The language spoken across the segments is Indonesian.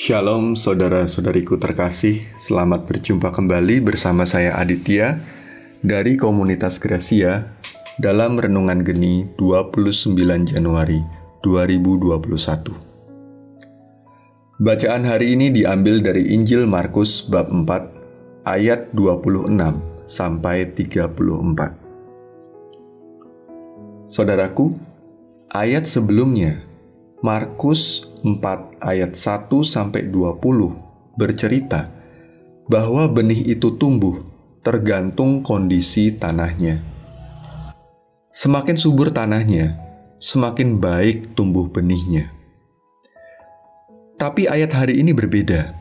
Shalom saudara-saudariku terkasih, selamat berjumpa kembali bersama saya Aditya dari komunitas Gracia dalam Renungan Geni 29 Januari 2021. Bacaan hari ini diambil dari Injil Markus bab 4 ayat 26 sampai 34. Saudaraku, ayat sebelumnya Markus 4 ayat 1 sampai 20 bercerita bahwa benih itu tumbuh tergantung kondisi tanahnya. Semakin subur tanahnya, semakin baik tumbuh benihnya. Tapi ayat hari ini berbeda.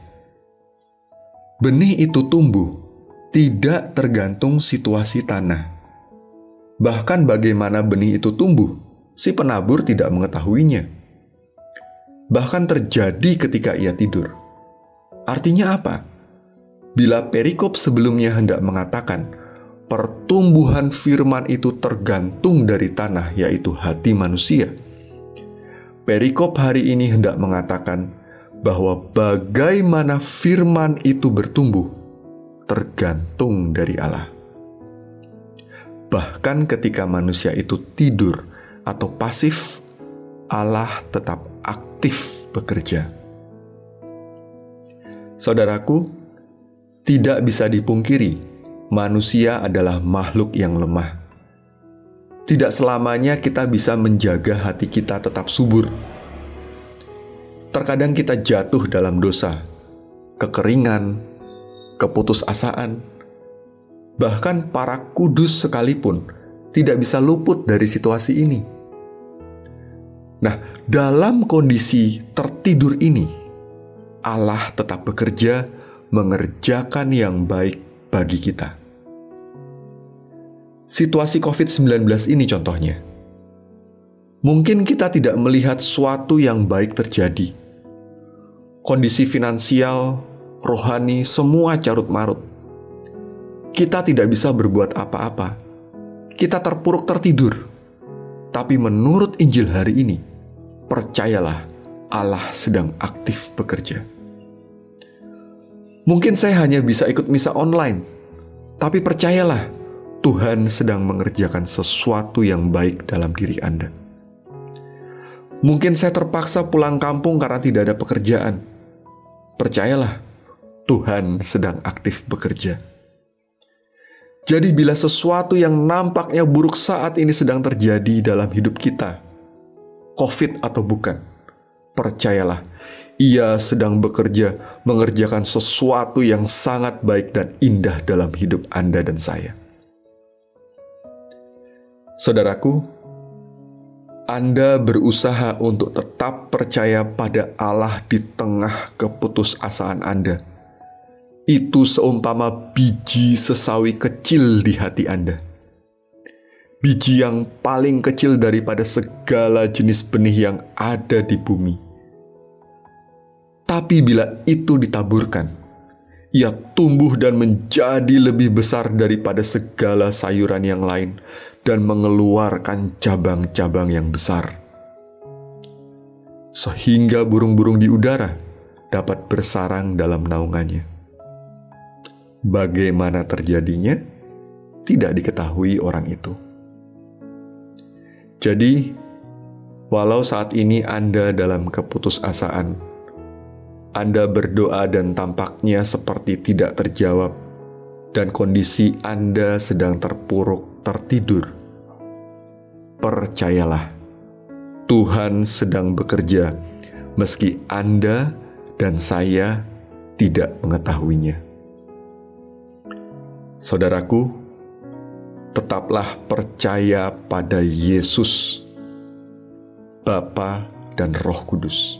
Benih itu tumbuh tidak tergantung situasi tanah. Bahkan bagaimana benih itu tumbuh, si penabur tidak mengetahuinya bahkan terjadi ketika ia tidur. Artinya apa? Bila perikop sebelumnya hendak mengatakan pertumbuhan firman itu tergantung dari tanah, yaitu hati manusia. Perikop hari ini hendak mengatakan bahwa bagaimana firman itu bertumbuh tergantung dari Allah. Bahkan ketika manusia itu tidur atau pasif, Allah tetap aktif bekerja. Saudaraku, tidak bisa dipungkiri, manusia adalah makhluk yang lemah. Tidak selamanya kita bisa menjaga hati kita tetap subur. Terkadang kita jatuh dalam dosa, kekeringan, keputusasaan, bahkan para kudus sekalipun tidak bisa luput dari situasi ini Nah, dalam kondisi tertidur ini, Allah tetap bekerja mengerjakan yang baik bagi kita. Situasi COVID-19 ini contohnya. Mungkin kita tidak melihat suatu yang baik terjadi. Kondisi finansial, rohani, semua carut marut. Kita tidak bisa berbuat apa-apa. Kita terpuruk tertidur. Tapi menurut Injil hari ini, percayalah Allah sedang aktif bekerja. Mungkin saya hanya bisa ikut misa online, tapi percayalah Tuhan sedang mengerjakan sesuatu yang baik dalam diri Anda. Mungkin saya terpaksa pulang kampung karena tidak ada pekerjaan. Percayalah, Tuhan sedang aktif bekerja. Jadi, bila sesuatu yang nampaknya buruk saat ini sedang terjadi dalam hidup kita, COVID atau bukan. Percayalah, ia sedang bekerja mengerjakan sesuatu yang sangat baik dan indah dalam hidup Anda dan saya. Saudaraku, Anda berusaha untuk tetap percaya pada Allah di tengah keputusasaan Anda. Itu seumpama biji sesawi kecil di hati Anda biji yang paling kecil daripada segala jenis benih yang ada di bumi. Tapi bila itu ditaburkan, ia tumbuh dan menjadi lebih besar daripada segala sayuran yang lain dan mengeluarkan cabang-cabang yang besar. Sehingga burung-burung di udara dapat bersarang dalam naungannya. Bagaimana terjadinya? Tidak diketahui orang itu. Jadi, walau saat ini Anda dalam keputusasaan, Anda berdoa dan tampaknya seperti tidak terjawab, dan kondisi Anda sedang terpuruk tertidur. Percayalah, Tuhan sedang bekerja meski Anda dan saya tidak mengetahuinya. Saudaraku, tetaplah percaya pada Yesus, Bapa dan Roh Kudus.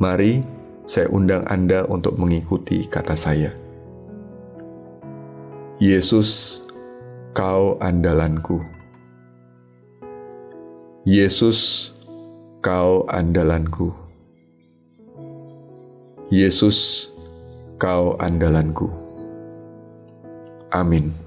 Mari saya undang Anda untuk mengikuti kata saya. Yesus, kau andalanku. Yesus, kau andalanku. Yesus, kau andalanku. Amin.